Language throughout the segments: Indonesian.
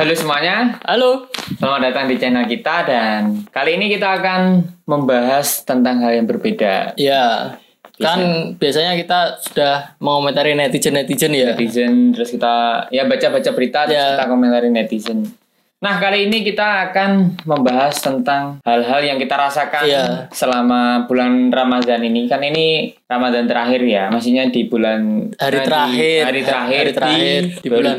Halo semuanya, Halo. selamat datang di channel kita dan kali ini kita akan membahas tentang hal yang berbeda. Ya, kan biasanya kita sudah mengomentari netizen-netizen ya. Netizen, terus kita ya baca-baca berita, terus Ya. kita komentari netizen. Nah kali ini kita akan membahas tentang hal-hal yang kita rasakan Ya. selama bulan Ramadan ini. Kan ini Ramadan terakhir ya, maksudnya di bulan Hari nah, di terakhir. hari terakhir, Hari terakhir di, di bulan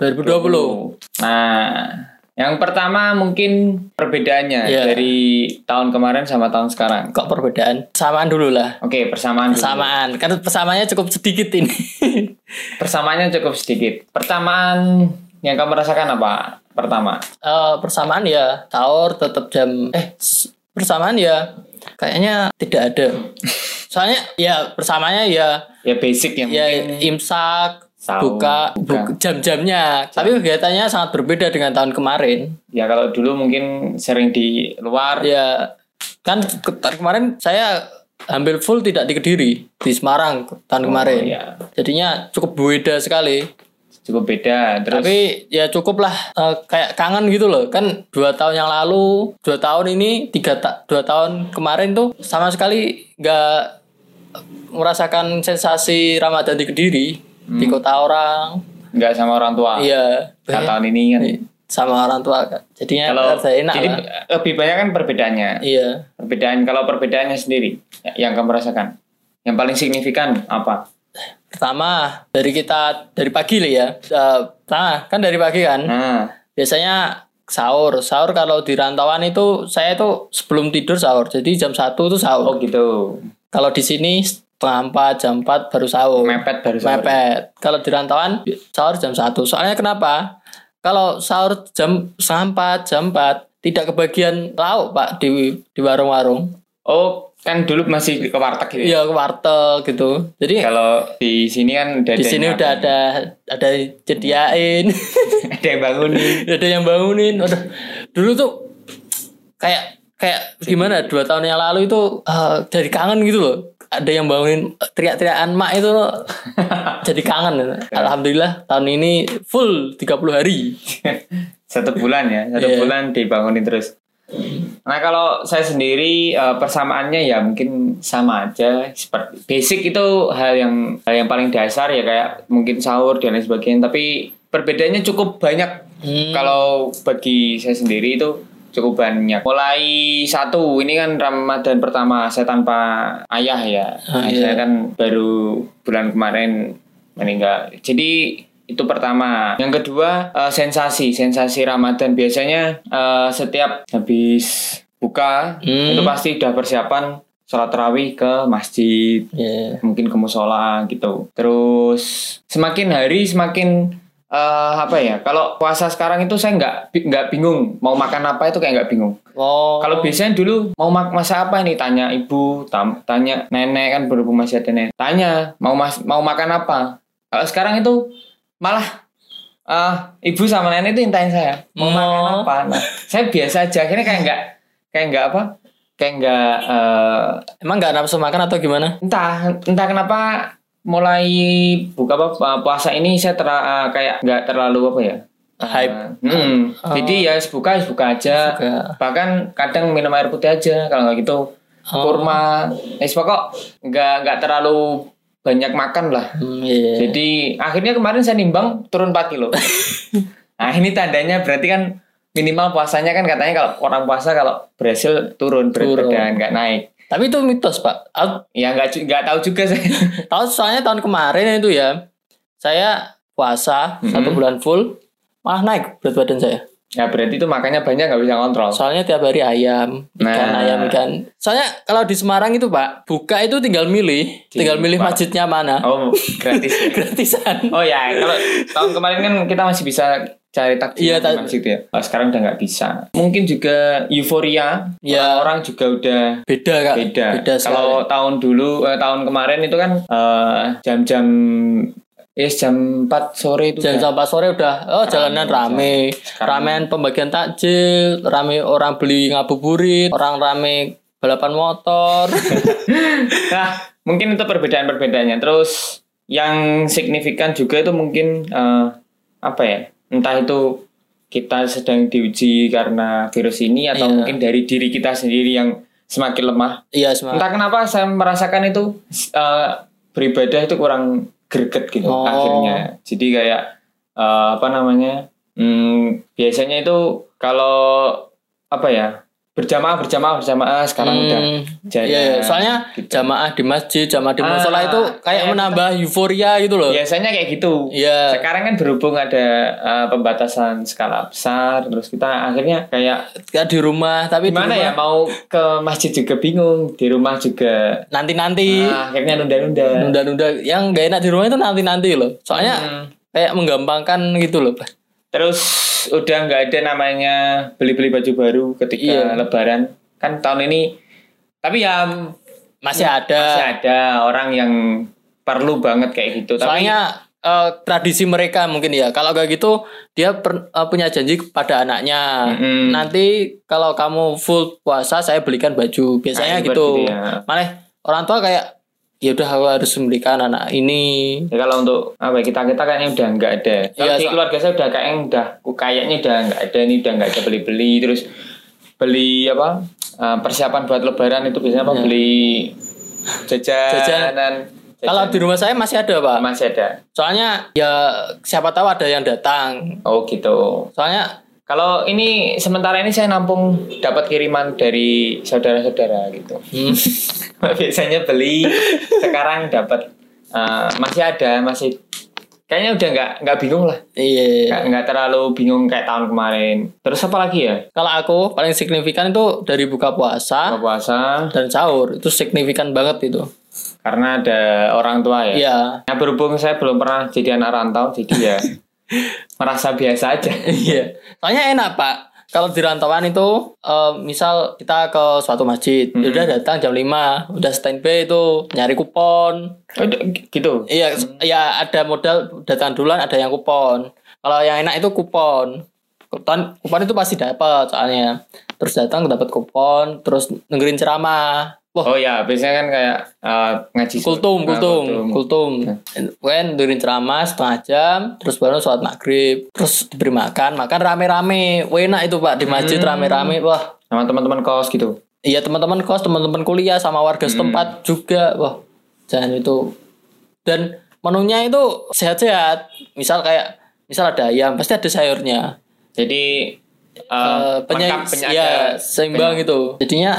2020. Nah, yang pertama mungkin perbedaannya Ya. dari tahun kemarin sama tahun sekarang. Kok perbedaan? Samaan dulu lah. Oke, persamaan. dulu. Samaan. Kan persamaannya cukup sedikit ini. Persamaannya cukup sedikit. Persamaan yang kamu rasakan apa? Pertama. Eh, persamaan ya sahur tetap jam eh persamaan ya kayaknya tidak ada. Soalnya ya persamaannya ya Ya basic yang ya mungkin imsak Sahur, buka, buka. buk- jam-jamnya. Tapi kegiatannya sangat berbeda dengan tahun kemarin. ya kalau dulu mungkin sering di luar. Ya kan kemarin saya hampir full tidak di Kediri di Semarang tahun kemarin. ya. Jadinya cukup beda sekali. Cukup beda. Terus Tapi ya cukup lah eh, kayak kangen gitu loh. Kan dua tahun yang lalu, dua tahun ini, tiga ta dua tahun kemarin tuh sama sekali nggak merasakan sensasi Ramadan di Kediri di kota orang. nggak sama orang tua. Iya. Nah, tahun ini kan. sama orang tua kan. Jadinya Kalau enak jadi lah. lebih banyak kan perbedaannya. Iya. Perbedaan kalau perbedaannya sendiri ya, yang kamu rasakan. Yang paling signifikan apa? Pertama dari kita dari pagi lah ya. Eh, Pertama kan dari pagi kan. Nah, Biasanya sahur. Sahur kalau di rantauan itu saya itu sebelum tidur sahur. Jadi jam 1 itu oh sahur. gitu. Kalau di sini setengah empat jam 4 baru sahur. Mepet baru sahur. Mepet. Kalau di rantauan sahur jam 1. Soalnya kenapa? Kalau sahur jam setengah empat, jam 4 tidak kebagian lauk Pak di di warung-warung. Oh, kan dulu masih ke warteg gitu. ya? Iya ke warteg gitu. Jadi Kalau di sini kan udah di ada sini udah ada ada jediain. ada yang bangunin. ada yang bangunin. Aduh, dulu tuh kayak kayak gimana dua tahun yang lalu itu eh, jadi kangen gitu loh. Ada yang bangunin eh, teriak-teriakan mak itu loh. jadi kangen. Alhamdulillah tahun ini full 30 hari. satu bulan ya, satu Iya. bulan dibangunin terus. Nah kalau saya sendiri eh, persamaannya ya mungkin sama aja. Seperti basic itu hal yang hal yang paling dasar ya kayak mungkin sahur dan lain sebagainya. Tapi perbedaannya cukup banyak. Hmm. kalau bagi saya sendiri itu cukup banyak. Mulai satu ini kan Ramadan pertama saya tanpa ayah ya. Ah, saya iya. kan baru bulan kemarin meninggal. Jadi itu pertama yang kedua eh, sensasi sensasi Ramadan biasanya eh, setiap habis buka Hmm. itu pasti udah persiapan sholat tarawih ke masjid Ya. mungkin ke musola gitu. Terus semakin hari semakin eh, apa ya? Kalau puasa sekarang itu saya nggak nggak bingung mau makan apa itu kayak nggak bingung. Oh. Kalau biasanya dulu mau mak masak apa nih tanya ibu, tam- tanya nenek kan berhubung masih ada nenek. Tanya mau mas mau makan apa. Kalau sekarang itu malah eh ibu sama nenek itu tanya saya mau Oh. makan apa. Nah, saya biasa aja akhirnya kayak nggak kayak nggak apa kayak nggak eh, emang nggak nafsu makan atau gimana? entah entah kenapa mulai buka apa puasa ini saya ter, eh, kayak nggak terlalu apa ya Hype. Eh, hmm, jadi ya buka buka aja Buka. bahkan kadang minum air putih aja kalau nggak gitu Oh. kurma eh pokok nggak nggak terlalu banyak makan lah Hmm, iya. jadi akhirnya kemarin saya nimbang turun 4 kilo nah ini tandanya berarti kan minimal puasanya kan katanya kalau orang puasa kalau berhasil turun berat Turun. badan nggak naik Tapi itu mitos, Pak. Aku ya nggak nggak tahu juga saya tahu soalnya tahun kemarin itu ya saya puasa Mhm. satu bulan full malah naik berat badan saya Ya berarti itu makanya banyak nggak bisa kontrol. soalnya tiap hari ayam ikan Nah. ayam ikan soalnya kalau di Semarang itu pak buka itu tinggal milih Di- tinggal milih Pak. masjidnya mana Oh gratis. ya? gratisan Oh ya kalau tahun kemarin kan kita masih bisa cari takjil Iya, di ta- masjid ya. Oh, sekarang udah nggak bisa. Mungkin juga euforia. Ya. Orang juga udah beda kak beda. beda. Kalau tahun dulu eh, tahun kemarin itu kan eh, jam-jam Yes, jam 4 sore itu jam udah- sampai sore udah oh jalanan rame ramean pembagian takjil rame orang beli ngabuburit orang rame balapan motor Nah, mungkin itu perbedaan-perbedaannya. Terus yang signifikan juga itu mungkin eh, apa ya? Entah itu kita sedang diuji karena virus ini atau Iya. mungkin dari diri kita sendiri yang semakin lemah. Iya semua. Entah kenapa saya merasakan itu eh, beribadah itu kurang greget gitu Oh. akhirnya. Jadi kayak eh, apa namanya? hmm, biasanya itu kalau apa ya berjamaah berjamaah berjamaah sekarang Hmm, udah jalan. Iya, iya. soalnya gitu. jamaah di masjid, jamaah di Ah, musola itu kayak menambah euforia gitu loh. biasanya kayak gitu. Iya. Sekarang kan berhubung ada eh, pembatasan skala besar, terus kita akhirnya kayak Kayak di rumah, tapi gimana rumah ya mau ke masjid juga bingung, di rumah juga nanti-nanti ah, akhirnya nunda-nunda. nunda-nunda yang gak enak di rumah itu nanti-nanti loh. Soalnya Hmm. kayak menggampangkan gitu loh. Terus udah nggak ada namanya beli-beli baju baru ketika Iya. Lebaran. Kan tahun ini, tapi ya Masih ada. masih ada orang yang perlu banget kayak gitu. Tapi Soalnya eh, tradisi mereka mungkin ya. Kalau gak gitu dia per- eh, punya janji kepada anaknya. Mm-mm. Nanti kalau kamu full puasa saya belikan baju. Biasanya Nah, gitu. seperti itu ya. Malah orang tua kayak ya udah aku harus membelikan anak ini. Ya kalau untuk apa ya, kita kita kayaknya udah nggak ada. Kalau Iya, di keluarga saya udah kayaknya udah kayaknya udah nggak ada nih udah nggak ada beli beli terus beli apa eh, persiapan buat lebaran itu biasanya apa Iya. beli jajanan. Jajan. Kalau di rumah saya masih ada pak. masih ada. Soalnya ya siapa tahu ada yang datang. Oh gitu. Soalnya Kalau ini sementara ini saya nampung dapat kiriman dari saudara-saudara gitu. hmm, biasanya beli sekarang dapat eh, masih ada masih kayaknya udah nggak nggak bingung lah iya. nggak nggak terlalu bingung kayak tahun kemarin terus apa lagi ya Kalau aku paling signifikan itu dari buka puasa buka puasa dan sahur itu signifikan banget itu. karena ada orang tua ya Iya. nah berhubung saya belum pernah jadi anak rantau jadi ya merasa biasa aja Iya. Soalnya enak pak. Kalau di rantauan itu, eh, misal kita ke suatu masjid, Hmm. udah datang jam 5, udah standby itu nyari kupon. Oh, gitu Iya, ya ada modal datang duluan, ada yang kupon. Kalau yang enak itu kupon. Kupon, kupon itu pasti dapat soalnya. Terus datang dapat kupon, terus dengerin ceramah. Wah, oh ya biasanya kan kayak eh, ngaji sur- kultum, ah, kultum, kultum. Kan dengerin ceramah setengah jam, terus baru sholat maghrib, terus diberi makan, makan rame-rame. Enak itu pak di masjid Hmm. rame-rame. Wah, sama teman-teman kos gitu iya teman-teman kos, teman-teman kuliah sama warga setempat juga. Wah, jangan itu. Dan menunya itu sehat-sehat. Misal kayak, misal ada ayam, pasti ada sayurnya. jadi penya- lengkap penyada ya, seimbang itu. Jadinya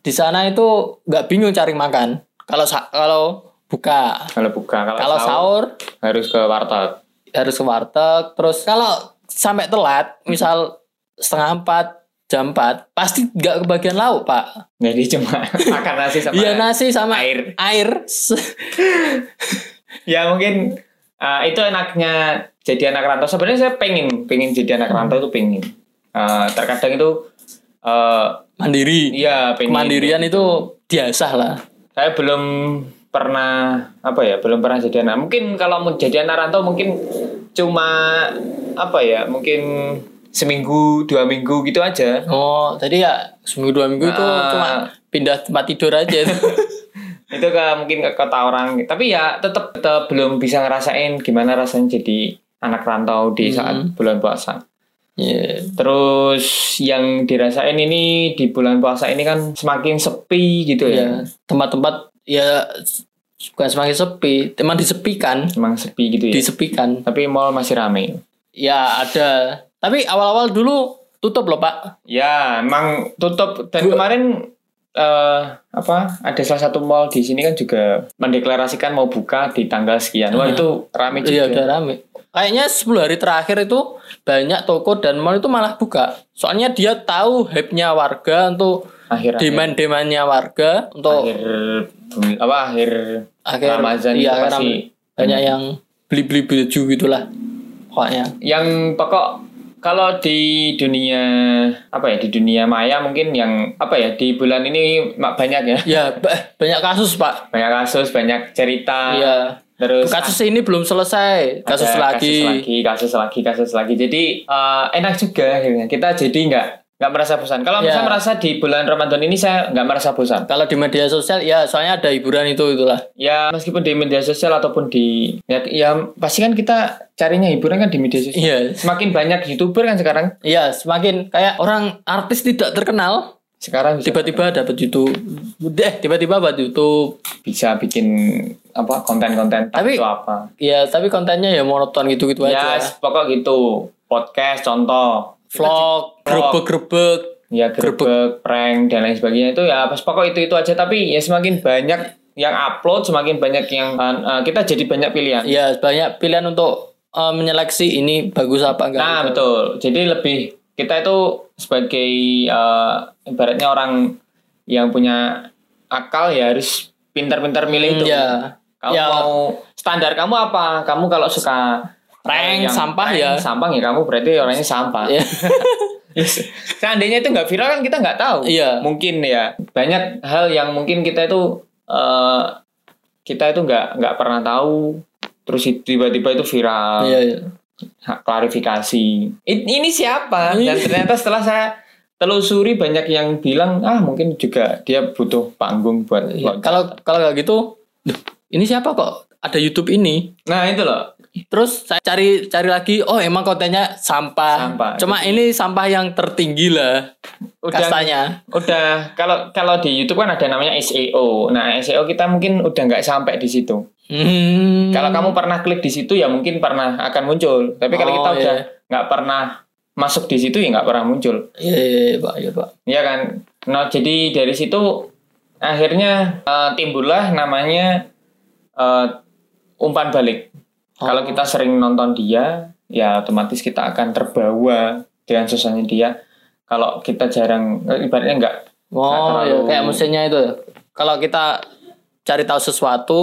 di sana itu nggak bingung cari makan. Kalau kalau buka, kalau buka kalau, kalau sahur harus ke warteg harus ke warteg. Terus kalau sampai telat, misal setengah empat, jam empat, pasti nggak kebagian lauk pak. jadi cuma makan nasi sama Iya nasi sama air. Air. ya mungkin uh, itu enaknya jadi anak rantau sebenarnya saya pengen pengen jadi anak rantau itu pengen Uh, terkadang itu uh, Mandiri. iya pengen Kemandirian itu biasa lah. saya belum pernah apa ya belum pernah jadi anak mungkin kalau mau jadi anak rantau mungkin cuma apa ya mungkin seminggu dua minggu gitu aja Oh, jadi ya seminggu dua minggu itu Ah. cuma pindah tempat tidur aja. itu ke mungkin ke kota orang tapi ya tetap tetap belum bisa ngerasain gimana rasanya jadi anak rantau di saat Hmm. bulan puasa Iya. Terus yang dirasain ini di bulan puasa ini kan semakin sepi gitu Ya, ya. tempat-tempat ya bukan semakin sepi, emang disepikan, Emang sepi gitu ya. disepikan. Tapi mall masih rame. Ya ada, tapi awal-awal dulu tutup loh pak. Ya, emang tutup dan kemarin eh apa? Ada salah satu mall di sini kan juga mendeklarasikan mau buka di tanggal sekian. Wah, itu rame juga. Iya udah rame. Kayaknya 10 hari terakhir itu banyak toko dan mall itu malah buka. Soalnya dia tahu hype-nya warga untuk Akhir demand-demandnya warga untuk akhir apa akhir akhir Ramadan iya, itu pasti banyak yang beli-beli baju gitulah. Pokoknya. yang pokok kalau di dunia apa ya di dunia maya mungkin yang apa ya di bulan ini mak- banyak ya Ya ba- banyak kasus pak. banyak kasus banyak cerita Iya. Terus Kasus ini belum selesai. Kasus lagi. kasus lagi kasus lagi kasus lagi jadi eh, enak juga akhirnya kita jadi nggak nggak merasa bosan. Kalau Ya. saya merasa di bulan Ramadan ini saya nggak merasa bosan. Kalau di media sosial ya soalnya ada hiburan itu itulah. Ya meskipun di media sosial ataupun di ya, ya pasti kan kita carinya hiburan kan di media sosial. Iya. Semakin banyak youtuber kan sekarang. Iya, semakin kayak orang artis tidak terkenal Sekarang tiba-tiba dapat YouTube. Deh, tiba-tiba buat YouTube. bisa bikin apa konten-konten Tapi- itu apa? Ya, tapi kontennya ya monoton gitu-gitu Ya aja. pokok gitu. Podcast contoh. Vlog, grebek-grebek. ya grebek, prank dan lain sebagainya itu ya pas pokok itu itu aja tapi ya semakin banyak yang upload semakin banyak yang uh, kita jadi banyak pilihan. Ya, banyak pilihan untuk eh, menyeleksi ini bagus apa enggak. Nah betul. Jadi lebih kita itu sebagai uh, ibaratnya orang yang punya akal ya harus pintar-pintar milih itu. ya. Kamu Ya. mau standar kamu apa? Kamu kalau suka Prank, yang sampah ya. Sampah ya kamu berarti orangnya sampah. Ya. Seandainya itu nggak viral kan kita nggak tahu. Iya. Mungkin ya banyak hal yang mungkin kita itu eh, kita itu nggak nggak pernah tahu. Terus tiba-tiba itu viral. Iya, iya. Klarifikasi. Ini siapa? Dan ternyata setelah saya telusuri banyak yang bilang ah mungkin juga dia butuh panggung buat. Iya. buat- Kalau kalau nggak gitu, "Duh, ini siapa kok ada YouTube ini? Nah itu loh. Terus saya cari cari lagi, oh emang kontennya sampah. Sampah. Cuma ini sampah yang tertinggi lah Udah kastanya. udah kalau kalau di YouTube kan ada namanya SEO. Nah SEO kita mungkin udah nggak sampai di situ. Hmm. Kalau kamu pernah klik di situ ya mungkin pernah akan muncul. Tapi kalau Oh, kita udah iya. nggak pernah masuk di situ ya nggak pernah muncul. Iya, iya, iya, Pak, iya, Pak. Iya kan. Nah jadi dari situ akhirnya eh, timbullah namanya eh, umpan balik. Oh. Kalau kita sering nonton dia, ya otomatis kita akan terbawa dengan sosoknya dia. Kalau kita jarang, eh, ibaratnya nggak Oh, Nggak ya terlalu- kayak mesinnya itu. Kalau kita cari tahu sesuatu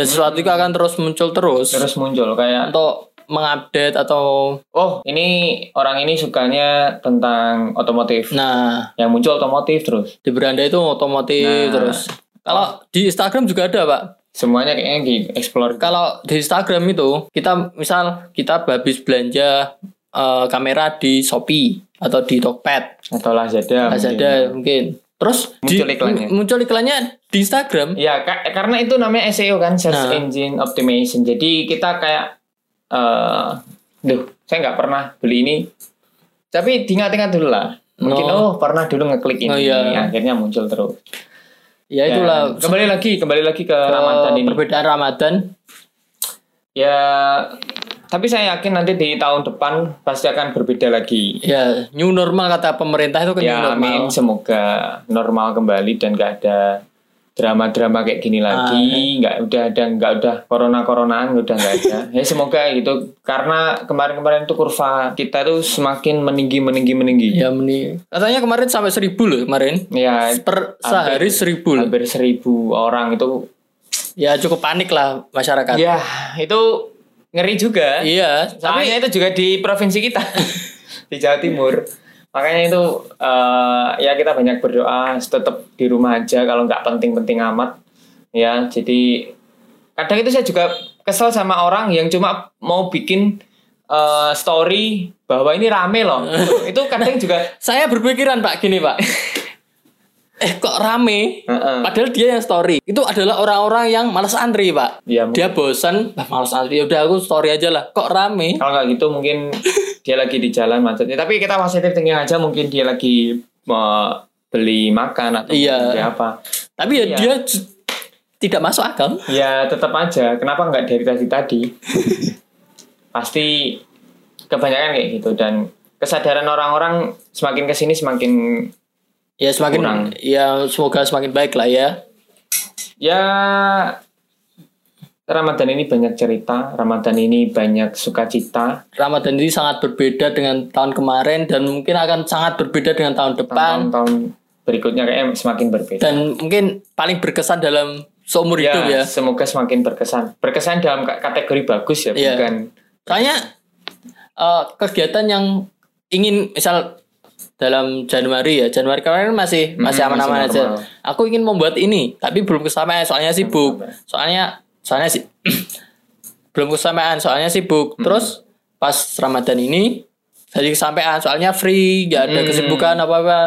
dan sesuatu itu akan terus muncul terus, terus muncul kayak untuk mengupdate atau oh ini orang ini sukanya tentang otomotif. nah Yang muncul otomotif terus. di beranda itu otomotif Nah. terus. Kalau di Instagram juga ada, Pak. Semuanya kayaknya di explore. Kalau di Instagram itu kita misal kita habis belanja eh, kamera di Shopee atau di Tokped, atau Lazada. mungkin. Lazada mungkin. Terus Muncul di- iklannya. muncul iklannya di Instagram. Ya, ka- karena itu namanya SEO kan, search Nah. engine optimization. Jadi kita kayak, eh, duh, saya nggak pernah beli ini. Tapi diingat-ingat dulu lah. Mungkin Oh. oh, pernah dulu ngeklik ini, Oh, iya. akhirnya muncul terus. Ya Dan itulah Kembali lagi, kembali lagi ke ke Ramadan ini. perbedaan Ramadan. Ya, tapi saya yakin nanti di tahun depan pasti akan berbeda lagi. Ya, new normal kata pemerintah itu kan new Ya, normal. amin. Semoga normal kembali dan nggak ada drama-drama kayak gini Ah, lagi. Nggak udah ada, nggak udah corona-coronaan udah nggak ada. ya semoga gitu. Karena kemarin-kemarin itu kurva kita tuh semakin meninggi, meninggi, meninggi. Ya meni. Katanya kemarin sampai seribu loh kemarin. Ya, Per sehari seribu loh. hampir seribu orang itu. Ya cukup panik lah masyarakat. Ya, itu ngeri juga. Iya, tapi Soalnya itu juga di provinsi kita di Jawa Timur. Makanya itu eh, ya kita banyak berdoa tetap di rumah aja kalau nggak penting-penting amat. Ya, jadi kadang itu saya juga kesel sama orang yang cuma mau bikin eh, story bahwa ini rame loh. itu, kadang juga saya berpikiran Pak gini Pak. eh kok rame? Heeh. Padahal dia yang story. Itu adalah orang-orang yang malas antri Pak. Ya, mungkin. dia bosan, bah, malas antri. Ya udah aku story aja lah. Kok rame? kalau nggak gitu mungkin dia lagi di jalan macetnya. Tapi kita positif thinking aja mungkin dia lagi mau beli makan atau Iya. apa. Tapi ya Iya. dia tidak masuk akal. Ya tetap aja. Kenapa nggak dari tadi tadi? Pasti kebanyakan kayak gitu dan kesadaran orang-orang semakin ke sini semakin Ya semakin Kurang. ya semoga semakin baik lah ya. ya Ramadan ini banyak cerita, Ramadan ini banyak sukacita, Ramadan ini sangat berbeda dengan tahun kemarin dan mungkin akan sangat berbeda dengan tahun depan tahun-tahun berikutnya kayaknya semakin berbeda. dan mungkin paling berkesan dalam seumur hidup ya. semoga semakin berkesan. Berkesan dalam ka- kategori bagus ya, Iya. bukan Soalnya eh, kegiatan yang ingin misal dalam Januari ya Januari kemarin masih masih aman-aman aja. normal. Aku ingin membuat ini tapi belum kesampaian soalnya sibuk. Soalnya soalnya sih belum kesampaian soalnya sibuk. Hmm. Terus pas Ramadan ini jadi kesampaian soalnya free nggak ada Hmm. kesibukan apa apa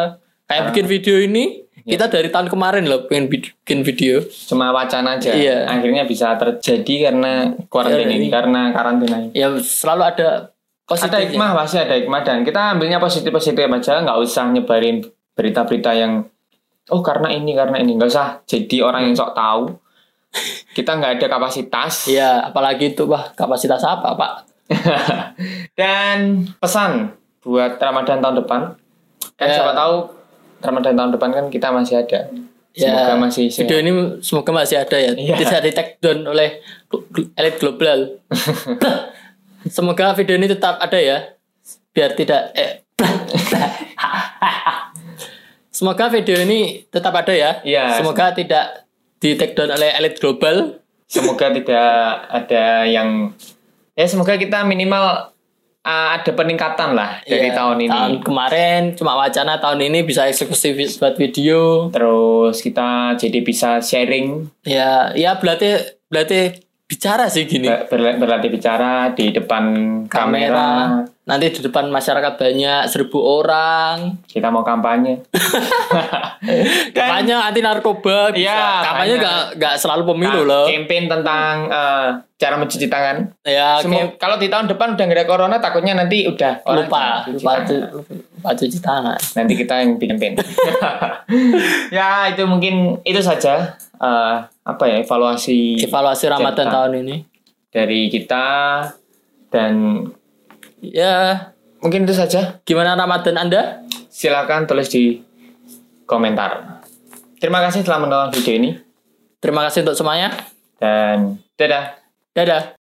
kayak Ah. bikin video ini Ya. kita dari tahun kemarin loh pengen bikin video cuma wacana aja Iya. akhirnya bisa terjadi karena kuarantin Iya, ini karena karantina ini ya selalu ada ada positifnya hikmah pasti ada hikmah dan kita ambilnya positif positif aja nggak usah nyebarin berita-berita yang oh karena ini karena ini nggak usah jadi orang yang sok tahu kita nggak ada kapasitas. Ya apalagi itu wah kapasitas apa pak? Dan pesan buat Ramadan tahun depan. Kan Ya. siapa tahu Ramadan tahun depan kan kita masih ada. Semoga ya masih sehat. video ini semoga masih ada ya. Iya. tidak di take down oleh elit global. Semoga video ini tetap ada ya. Biar tidak eh semoga video ini tetap ada ya. Iya. semoga. tidak di take down oleh elit global. Semoga tidak ada yang ya semoga kita minimal uh, ada peningkatan lah dari Ya, tahun ini. tahun kemarin cuma wacana tahun ini bisa eksekusi buat video. Terus kita jadi bisa sharing. Ya ya berarti berarti bicara sih gini. Ber- berla- berlatih bicara di depan kamera, kamera nanti di depan masyarakat banyak seribu orang. Kita mau kampanye. Kampanye anti narkoba bisa. Iya, kampanye banyak. gak gak selalu pemilu Nah, loh. campaign tentang uh, cara mencuci tangan. Ya kalau di tahun depan udah nggak ada corona takutnya nanti udah lupa cuci lupa, tangan. cu- lupa cuci tangan. Nanti kita yang bikin campaign. Ya itu mungkin itu saja uh, apa ya evaluasi evaluasi Ramadan tahun ini. dari kita dan ya. Mungkin itu saja. Gimana Ramadan anda? Silakan tulis di komentar. Terima kasih telah menonton video ini. Terima kasih untuk semuanya. Dan dadah. Dadah